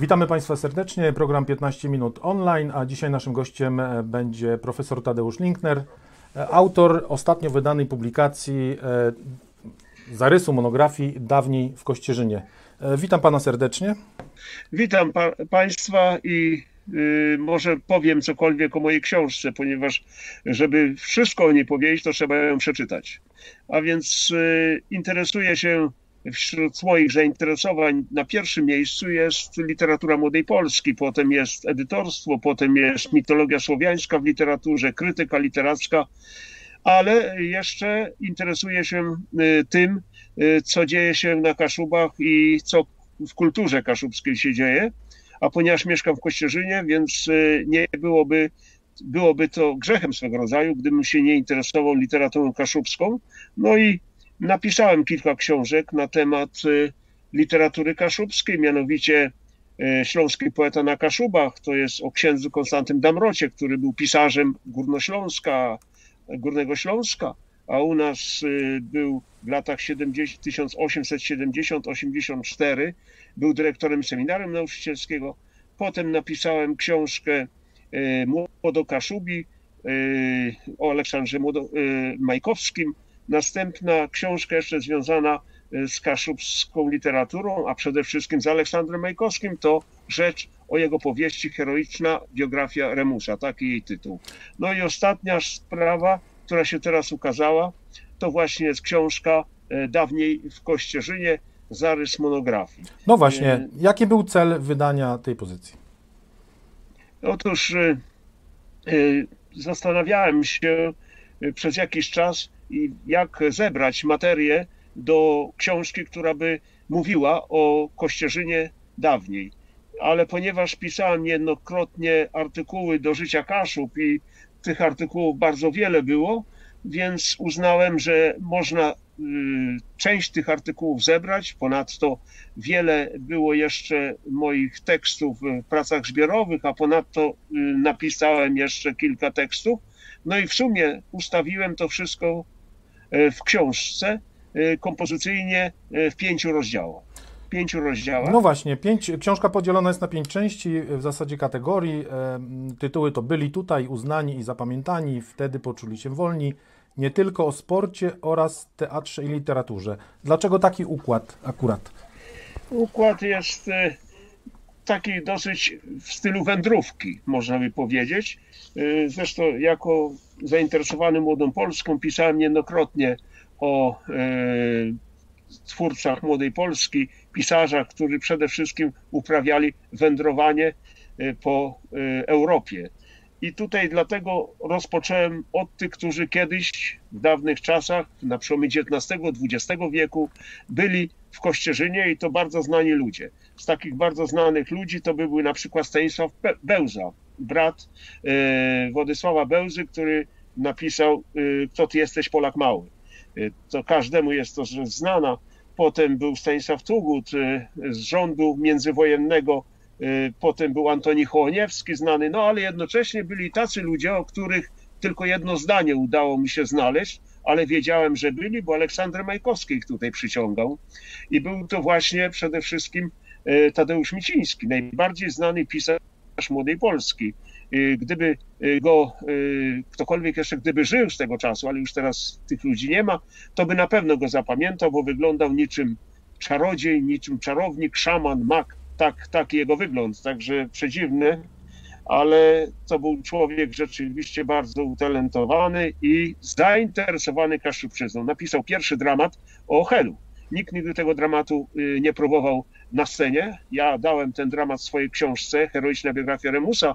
Witamy Państwa serdecznie. Program 15 minut online, a dzisiaj naszym gościem e, będzie profesor Tadeusz Linkner, e, autor ostatnio wydanej publikacji e, zarysu monografii Dawniej w Kościerzynie. Witam Pana serdecznie. Witam pa Państwa i y, może powiem cokolwiek o mojej książce, ponieważ żeby wszystko o niej powiedzieć, to trzeba ją przeczytać. A więc y, interesuję się wśród moich zainteresowań na pierwszym miejscu jest literatura młodej Polski, potem jest edytorstwo, potem jest mitologia słowiańska w literaturze, krytyka literacka, ale jeszcze interesuję się y, tym, y, co dzieje się na Kaszubach i co w kulturze kaszubskiej się dzieje. A ponieważ mieszkam w Kościerzynie, więc y, nie byłoby byłoby to grzechem swego rodzaju, gdybym się nie interesował literaturą kaszubską. No i Napisałem kilka książek na temat y, literatury kaszubskiej, mianowicie y, Śląski poeta na Kaszubach, to jest o księdzu Konstantym Damrocie, który był pisarzem Górnośląska, Górnego Śląska, a u nas y, był w latach 1870-84, był dyrektorem seminarium nauczycielskiego. Potem napisałem książkę Młodokaszubi o Aleksandrze Majkowskim, Następna książka jeszcze związana e, z kaszubską literaturą, a przede wszystkim z Aleksandrem Majkowskim, to rzecz o jego powieści Heroiczna biografia Remusa, taki jej tytuł. No i ostatnia sprawa, która się teraz ukazała, to właśnie jest książka e, dawniej w Kościerzynie, zarys monografii. No właśnie, e, jaki był cel wydania tej pozycji? Otóż zastanawiałem się przez jakiś czas, i jak zebrać materię do książki, która by mówiła o Kościerzynie dawniej. Ale ponieważ pisałem niejednokrotnie artykuły do życia Kaszub i tych artykułów bardzo wiele było, więc uznałem, że można y, część tych artykułów zebrać. Ponadto wiele było jeszcze moich tekstów w pracach zbiorowych, a ponadto y, napisałem jeszcze kilka tekstów. No i w sumie ustawiłem to wszystko w książce e, kompozycyjnie e, w pięciu rozdziałach. Pięciu rozdziałach. No właśnie, pięć, książka podzielona jest na pięć części, w zasadzie kategorii. Tytuły to Byli tutaj, uznani i zapamiętani, wtedy poczuli się wolni. Nie tylko o sporcie oraz teatrze i literaturze. Dlaczego taki układ akurat? Układ jest taki dosyć w stylu wędrówki, można by powiedzieć. Zresztą jako zainteresowany Młodą Polską pisałem niejednokrotnie o e, twórcach Młodej Polski, pisarzach, którzy przede wszystkim uprawiali wędrowanie e, po e, Europie. I tutaj dlatego rozpocząłem od tych, którzy kiedyś w dawnych czasach, na przełomie XIX-XX wieku, byli w Kościerzynie i to bardzo znani ludzie. Z takich bardzo znanych ludzi to były na przykład Stanisław Bełza, brat e, Władysława Bełzy, który napisał e, Kto ty jesteś, Polak Mały. E, to każdemu jest to znana. Potem był Stanisław Tugut z rządu międzywojennego, potem był Antoni Hołoniewski znany, no ale jednocześnie byli tacy ludzie, o których tylko jedno zdanie udało mi się znaleźć, ale wiedziałem, że byli, bo Aleksander Majkowski ich tutaj przyciągał. I był to właśnie przede wszystkim Tadeusz Miciński, najbardziej znany pisarz Młodej Polski. Y, gdyby y, go y, ktokolwiek jeszcze gdyby żył z tego czasu, ale już teraz tych ludzi nie ma, to by na pewno go zapamiętał, bo wyglądał niczym czarodziej, niczym czarownik, szaman, mak. Tak, taki jego wygląd, także przedziwny, ale to był człowiek rzeczywiście bardzo utalentowany i zainteresowany kaszubczyzną. Napisał pierwszy dramat o Helu. Nikt nigdy tego dramatu nie próbował na scenie. Ja dałem ten dramat w swojej książce, Heroiczna biografia Remusa,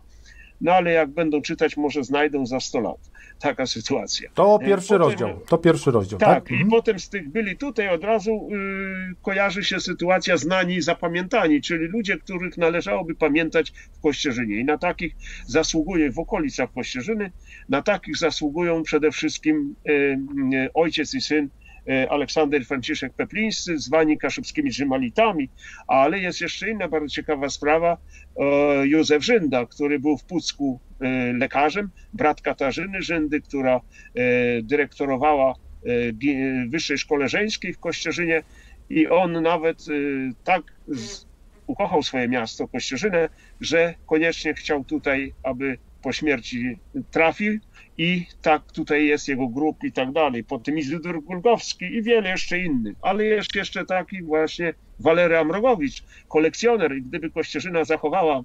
no ale jak będą czytać, może znajdą za 100 lat. Taka sytuacja. To e, pierwszy potem, rozdział. To pierwszy rozdział, tak? tak? i mhm. potem z tych byli tutaj od razu y, kojarzy się sytuacja znani i zapamiętani, czyli ludzie, których należałoby pamiętać w Kościerzynie. I na takich zasługuje w okolicach Kościerzyny, na takich zasługują przede wszystkim y, y, ojciec i syn Aleksander Franciszek Peplińscy, zwani kaszubskimi Rzymalitami, ale jest jeszcze inna bardzo ciekawa sprawa, e, Józef Żynda, który był w Pucku e, lekarzem, brat Katarzyny Żyndy, która dyrektorowała Wyższej Szkole Żeńskiej w Kościerzynie. I on nawet tak ukochał swoje miasto, Kościerzynę, że koniecznie chciał tutaj, aby po śmierci trafił i tak tutaj jest jego grób i tak dalej. Potem Izydor Gulgowski i wiele jeszcze innych, ale jest jeszcze taki właśnie Walery Amrogowicz, kolekcjoner. I gdyby Kościerzyna zachowała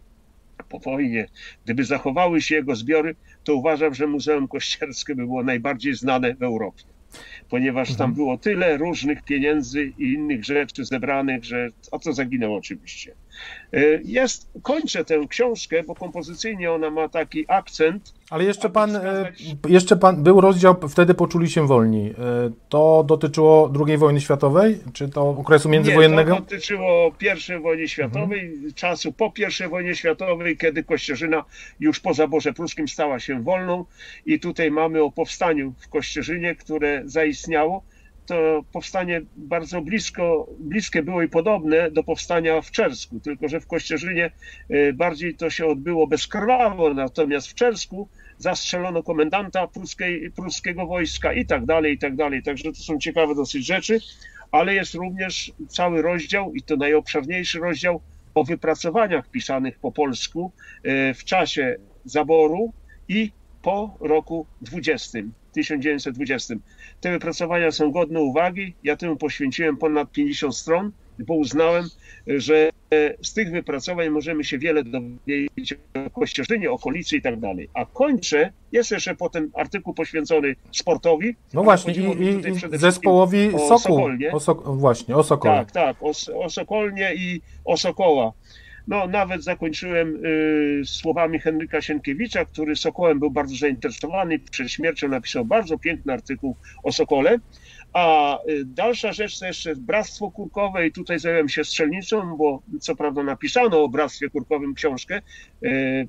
po wojnie, gdyby zachowały się jego zbiory, to uważam, że Muzeum Kościerskie by było najbardziej znane w Europie ponieważ tam mhm. było tyle różnych pieniędzy i innych rzeczy zebranych, że a co zaginęło oczywiście. E, jest, kończę tę książkę, bo kompozycyjnie ona ma taki akcent. Ale jeszcze pan, e, jeszcze pan, był rozdział, wtedy poczuli się wolni. E, to dotyczyło II wojny światowej, czy to okresu międzywojennego? Nie, to dotyczyło I wojny światowej, mhm. czasu po I wojnie światowej, kiedy Kościerzyna już po zaborze pruskim stała się wolną i tutaj mamy o powstaniu w Kościerzynie, które zaistniało to powstanie bardzo blisko, bliskie było i podobne do powstania w Czersku, tylko że w Kościerzynie y, bardziej to się odbyło bezkrwawo, natomiast w Czersku zastrzelono komendanta pruskiej, pruskiego wojska i tak dalej, i tak dalej. Także to są ciekawe dosyć rzeczy, ale jest również cały rozdział i to najobszerniejszy rozdział o wypracowaniach pisanych po polsku y, w czasie zaboru i po roku 20. 1920. Te wypracowania są godne uwagi. Ja temu poświęciłem ponad 50 stron, bo uznałem, że z tych wypracowań możemy się wiele dowiedzieć o Kościerzynie, okolicy i tak dalej. A kończę, jest jeszcze potem artykuł poświęcony sportowi. No właśnie, i, i zespołowi o Soku. Sokolnie. O właśnie, o Sokole. Tak, tak, o, o Sokolnie i o Sokoła. No, nawet zakończyłem y, słowami Henryka Sienkiewicza, który Sokołem był bardzo zainteresowany. Przed śmiercią napisał bardzo piękny artykuł o Sokole. A y, dalsza rzecz to jeszcze Bractwo Kurkowe i tutaj zająłem się strzelnicą, bo co prawda napisano o Bractwie Kurkowym książkę, y,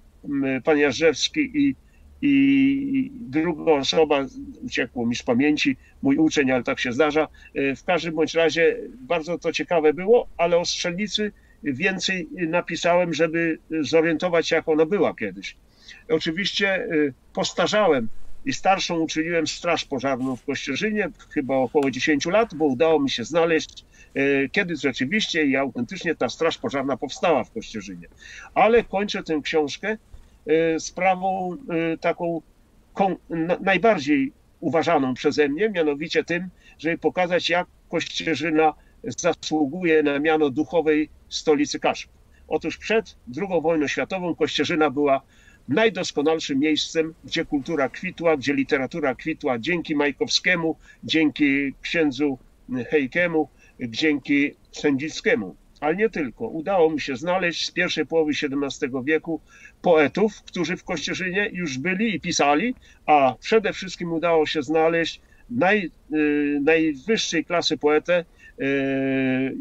pan Jarzewski i, i druga osoba, uciekło mi z pamięci, mój uczeń, ale tak się zdarza. Y, w każdym bądź razie bardzo to ciekawe było, ale o strzelnicy więcej napisałem, żeby zorientować się, jak ona była kiedyś. Oczywiście postarzałem i starszą uczyniłem Straż Pożarną w Kościerzynie, chyba około 10 lat, bo udało mi się znaleźć, y, kiedy rzeczywiście i autentycznie ta Straż Pożarna powstała w Kościerzynie. Ale kończę tę książkę y, sprawą taką najbardziej uważaną przeze mnie, mianowicie tym, żeby pokazać, jak Kościerzyna zasługuje na miano duchowej stolicy Kaszub. Otóż przed II wojną światową Kościerzyna była najdoskonalszym miejscem, gdzie kultura kwitła, gdzie literatura kwitła dzięki Majkowskiemu, dzięki księdzu Hejkemu, dzięki Sędzickiemu. Ale nie tylko. Udało mi się znaleźć z pierwszej połowy XVII wieku poetów, którzy w Kościerzynie już byli i pisali, a przede wszystkim udało się znaleźć naj, y, najwyższej klasy poetę y,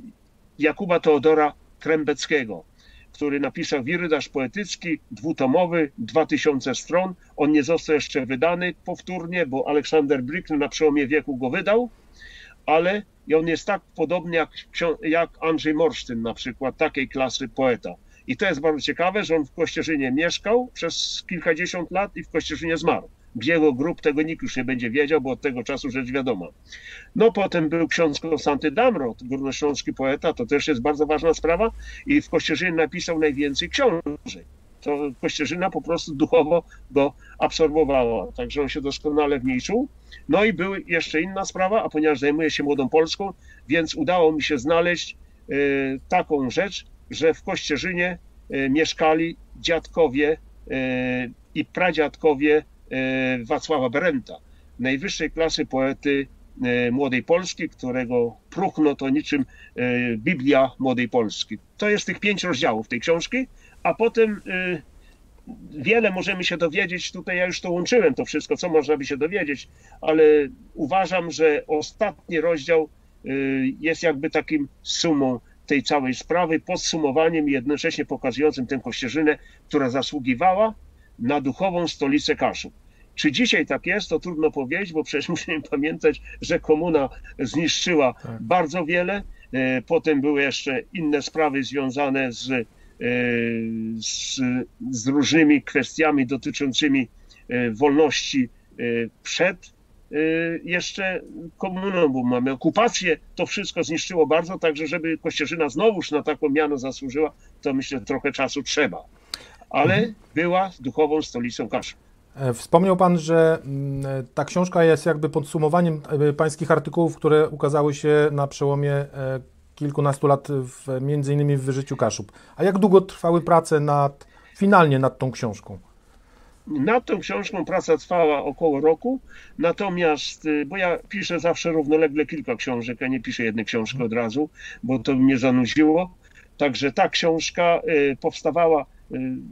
Jakuba Teodora Krębeckiego, który napisał wirydarz poetycki, dwutomowy, 2000 stron. On nie został jeszcze wydany powtórnie, bo Aleksander Brickner na przełomie wieku go wydał, ale on jest tak podobny jak, jak Andrzej Morsztyn na przykład, takiej klasy poeta. I to jest bardzo ciekawe, że on w Kościerzynie mieszkał przez kilkadziesiąt lat i w Kościerzynie zmarł jego grup tego nikt już nie będzie wiedział, bo od tego czasu rzecz wiadoma. No potem był ksiądz Konstanty Damrot, górnośląski poeta, to też jest bardzo ważna sprawa i w Kościerzynie napisał najwięcej książek. To Kościerzyna po prostu duchowo go absorbowała, także on się doskonale w niej czuł. No i była jeszcze inna sprawa, a ponieważ zajmuję się Młodą Polską, więc udało mi się znaleźć y, taką rzecz, że w Kościerzynie y, mieszkali dziadkowie y, i pradziadkowie Wacława Berenta, najwyższej klasy poety e, Młodej Polski, którego próchno to niczym e, Biblia Młodej Polski. To jest tych pięć rozdziałów tej książki, a potem wiele możemy się dowiedzieć. Tutaj ja już to łączyłem, to wszystko, co można by się dowiedzieć, ale uważam, że ostatni rozdział jest jakby takim sumą tej całej sprawy, podsumowaniem i jednocześnie pokazującym tę kościerzynę, która zasługiwała na duchową stolicę Kaszub. Czy dzisiaj tak jest, to trudno powiedzieć, bo przecież musimy pamiętać, że komuna zniszczyła tak. bardzo wiele. E, potem były jeszcze inne sprawy związane z, e, z, z różnymi kwestiami dotyczącymi e, wolności przed jeszcze komuną, bo mamy okupację, to wszystko zniszczyło bardzo, także żeby Kościerzyna znowuż na taką miano zasłużyła, to myślę trochę czasu trzeba. Ale była duchową stolicą Kaszub. E, wspomniał Pan, że mm, e, ta książka jest jakby podsumowaniem e, pańskich artykułów, które ukazały się na przełomie kilkunastu lat, w, między innymi w Wyżyciu Kaszub. A jak długo trwały prace nad, finalnie nad tą książką? Nad tą książką praca trwała około roku, natomiast, y, bo ja piszę zawsze równolegle kilka książek, a nie piszę jednej książki od razu, bo to mnie zanudziło. Także ta książka y, powstawała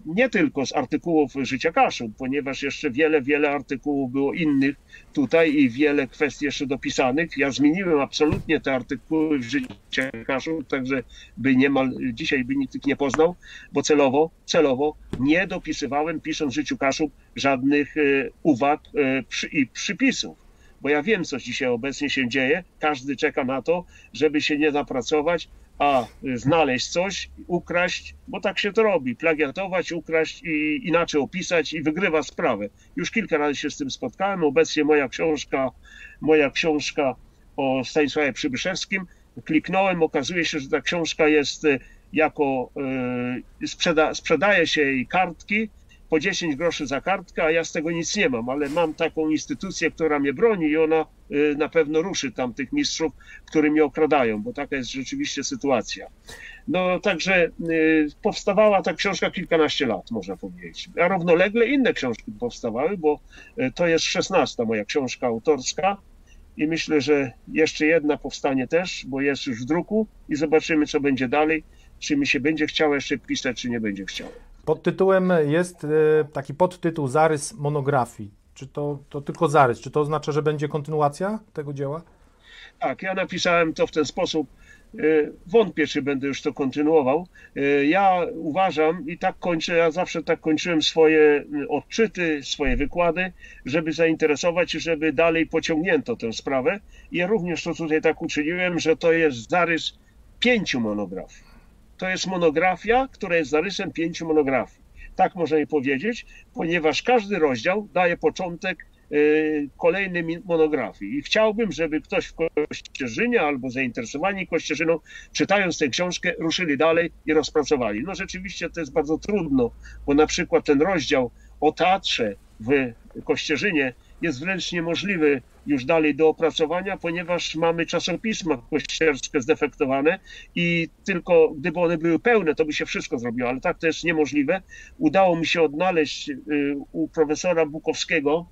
nie tylko z artykułów Życia Kaszub, ponieważ jeszcze wiele, wiele artykułów było innych tutaj i wiele kwestii jeszcze dopisanych. Ja zmieniłem absolutnie te artykuły w Życia Kaszub, także by niemal dzisiaj by nikt ich nie poznał, bo celowo, celowo nie dopisywałem, pisząc Życiu Kaszub, żadnych y, uwag y, i przypisów bo ja wiem, co dzisiaj obecnie się dzieje. Każdy czeka na to, żeby się nie napracować, a znaleźć coś, ukraść, bo tak się to robi, plagiatować, ukraść i inaczej opisać i wygrywa sprawę. Już kilka razy się z tym spotkałem. Obecnie moja książka, moja książka o Stanisławie Przybyszewskim, kliknąłem, okazuje się, że ta książka jest e, jako, yy, sprzeda, sprzedaje się jej kartki, po 10 groszy za kartkę, a ja z tego nic nie mam, ale mam taką instytucję, która mnie broni i ona y, na pewno ruszy tam tych mistrzów, którzy mnie okradają, bo taka jest rzeczywiście sytuacja. No także y, powstawała ta książka kilkanaście lat, można powiedzieć. A równolegle inne książki powstawały, bo y, to jest szesnasta moja książka autorska i myślę, że jeszcze jedna powstanie też, bo jest już w druku i zobaczymy, co będzie dalej, czy mi się będzie chciało jeszcze pisać, czy nie będzie chciało. Pod tytułem jest e, taki podtytuł Zarys monografii. Czy to, to tylko zarys? Czy to oznacza, że będzie kontynuacja tego dzieła? Tak, ja napisałem to w ten sposób. E, wątpię, czy będę już to kontynuował. E, ja uważam i tak kończę, ja zawsze tak kończyłem swoje odczyty, swoje wykłady, żeby zainteresować i żeby dalej pociągnięto tę sprawę. Ja również to tutaj tak uczyniłem, że to jest zarys pięciu monografii to jest monografia, która jest zarysem pięciu monografii. Tak możemy powiedzieć, ponieważ każdy rozdział daje początek y, kolejnej monografii. I chciałbym, żeby ktoś w Kościerzynie albo zainteresowani Kościerzyną, czytając tę książkę, ruszyli dalej i rozpracowali. No rzeczywiście to jest bardzo trudno, bo na przykład ten rozdział o teatrze w Kościerzynie jest wręcz niemożliwy już dalej do opracowania, ponieważ mamy czasopisma kościerskie zdefektowane i tylko gdyby one były pełne, to by się wszystko zrobiło, ale tak to jest niemożliwe. Udało mi się odnaleźć y, u profesora Bukowskiego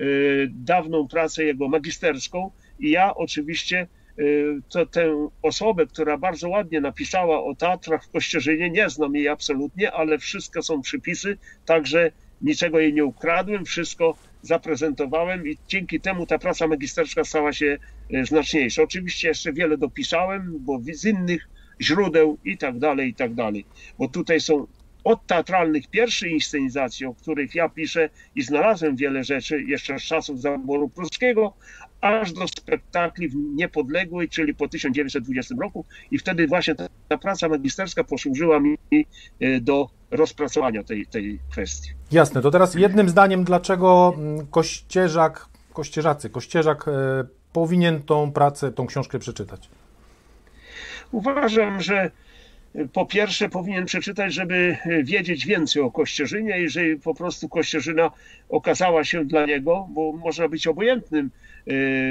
y, dawną pracę jego magisterską i ja oczywiście y, to tę osobę, która bardzo ładnie napisała o teatrach w Kościerzynie, nie znam jej absolutnie, ale wszystko są przypisy, także niczego jej nie ukradłem, wszystko zaprezentowałem i dzięki temu ta praca magisterska stała się e, znaczniejsza. Oczywiście jeszcze wiele dopisałem, bo z innych źródeł i tak dalej, i tak dalej. Bo tutaj są od teatralnych pierwszych inscenizacji, o których ja piszę i znalazłem wiele rzeczy jeszcze z czasów zaboru pruskiego, aż do spektakli w niepodległej, czyli po 1920 roku i wtedy właśnie ta, ta praca magisterska posłużyła mi e, do rozpracowania tej, tej kwestii. Jasne, to teraz jednym zdaniem, dlaczego mm, Kościerzak, Kościerzacy, Kościerzak e, powinien tą pracę, tą książkę przeczytać? Uważam, że po pierwsze powinien przeczytać, żeby wiedzieć więcej o Kościerzynie, jeżeli po prostu Kościerzyna okazała się dla niego, bo można być obojętnym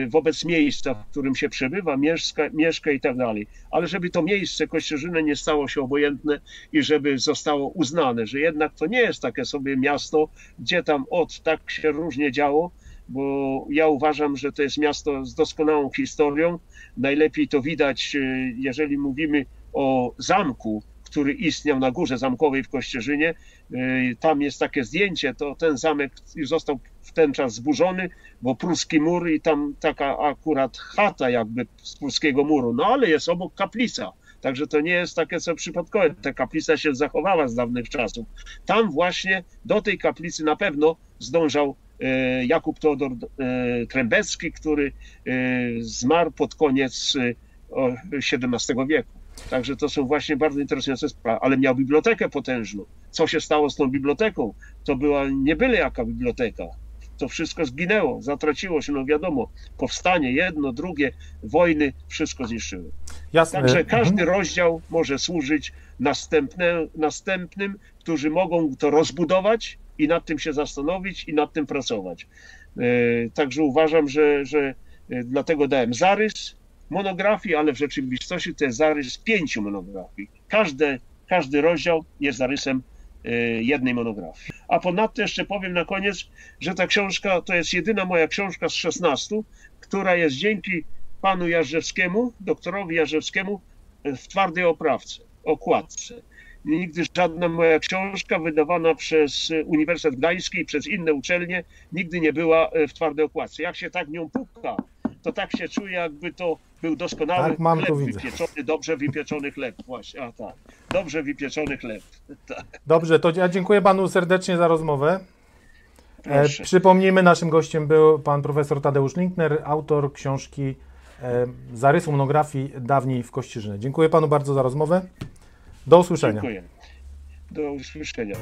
wobec miejsca, w którym się przebywa, mieszka, mieszka i tak dalej. Ale żeby to miejsce Kościerzyny nie stało się obojętne i żeby zostało uznane, że jednak to nie jest takie sobie miasto, gdzie tam od tak się różnie działo, bo ja uważam, że to jest miasto z doskonałą historią. Najlepiej to widać, y, jeżeli mówimy o zamku, który istniał na górze zamkowej w Kościerzynie. Y, tam jest takie zdjęcie, to ten zamek został w ten czas zburzony, bo pruski mur i tam taka akurat chata jakby z pruskiego muru, no ale jest obok kaplica. Także to nie jest takie co przypadkowe. Ta kaplica się zachowała z dawnych czasów. Tam właśnie do tej kaplicy na pewno zdążał y, Jakub Teodor y, Trębecki, który zmarł pod koniec XVII wieku. Także to są właśnie bardzo interesujące sprawy, ale miał bibliotekę potężną. Co się stało z tą biblioteką? To była nie byle jaka biblioteka. To wszystko zginęło, zatraciło się, no wiadomo, powstanie, jedno, drugie, wojny, wszystko zniszczyły. Jasne. Także Mhm. każdy rozdział może służyć następne, następnym, którzy mogą to rozbudować i nad tym się zastanowić i nad tym pracować. E, Także uważam, że, że e, dlatego dałem zarys monografii, ale w rzeczywistości to jest zarys pięciu monografii. Każde, każdy rozdział jest zarysem jednej monografii. A ponadto jeszcze powiem na koniec, że ta książka to jest jedyna moja książka z 16, która jest dzięki panu Jarzewskiemu, doktorowi Jarzewskiemu w twardej oprawce, okładce. Nigdy żadna moja książka wydawana przez Uniwersytet Gdański i przez inne uczelnie nigdy nie była w twardej okładce. Jak się tak nią puka, to tak się czuje, jakby to był doskonały Tak, mam, chleb wypieczony, dobrze wypieczony chleb. Właśnie, a tak, dobrze wypieczony chleb. Tak, Dobrze, to ja dziękuję panu serdecznie za rozmowę. E, proszę. przypomnijmy, naszym gościem był pan profesor Tadeusz Linkner, autor książki e, Zarysu monografii dawniej w Kościerzynie. Dziękuję panu bardzo za rozmowę. Do usłyszenia. Dziękuję. Do usłyszenia.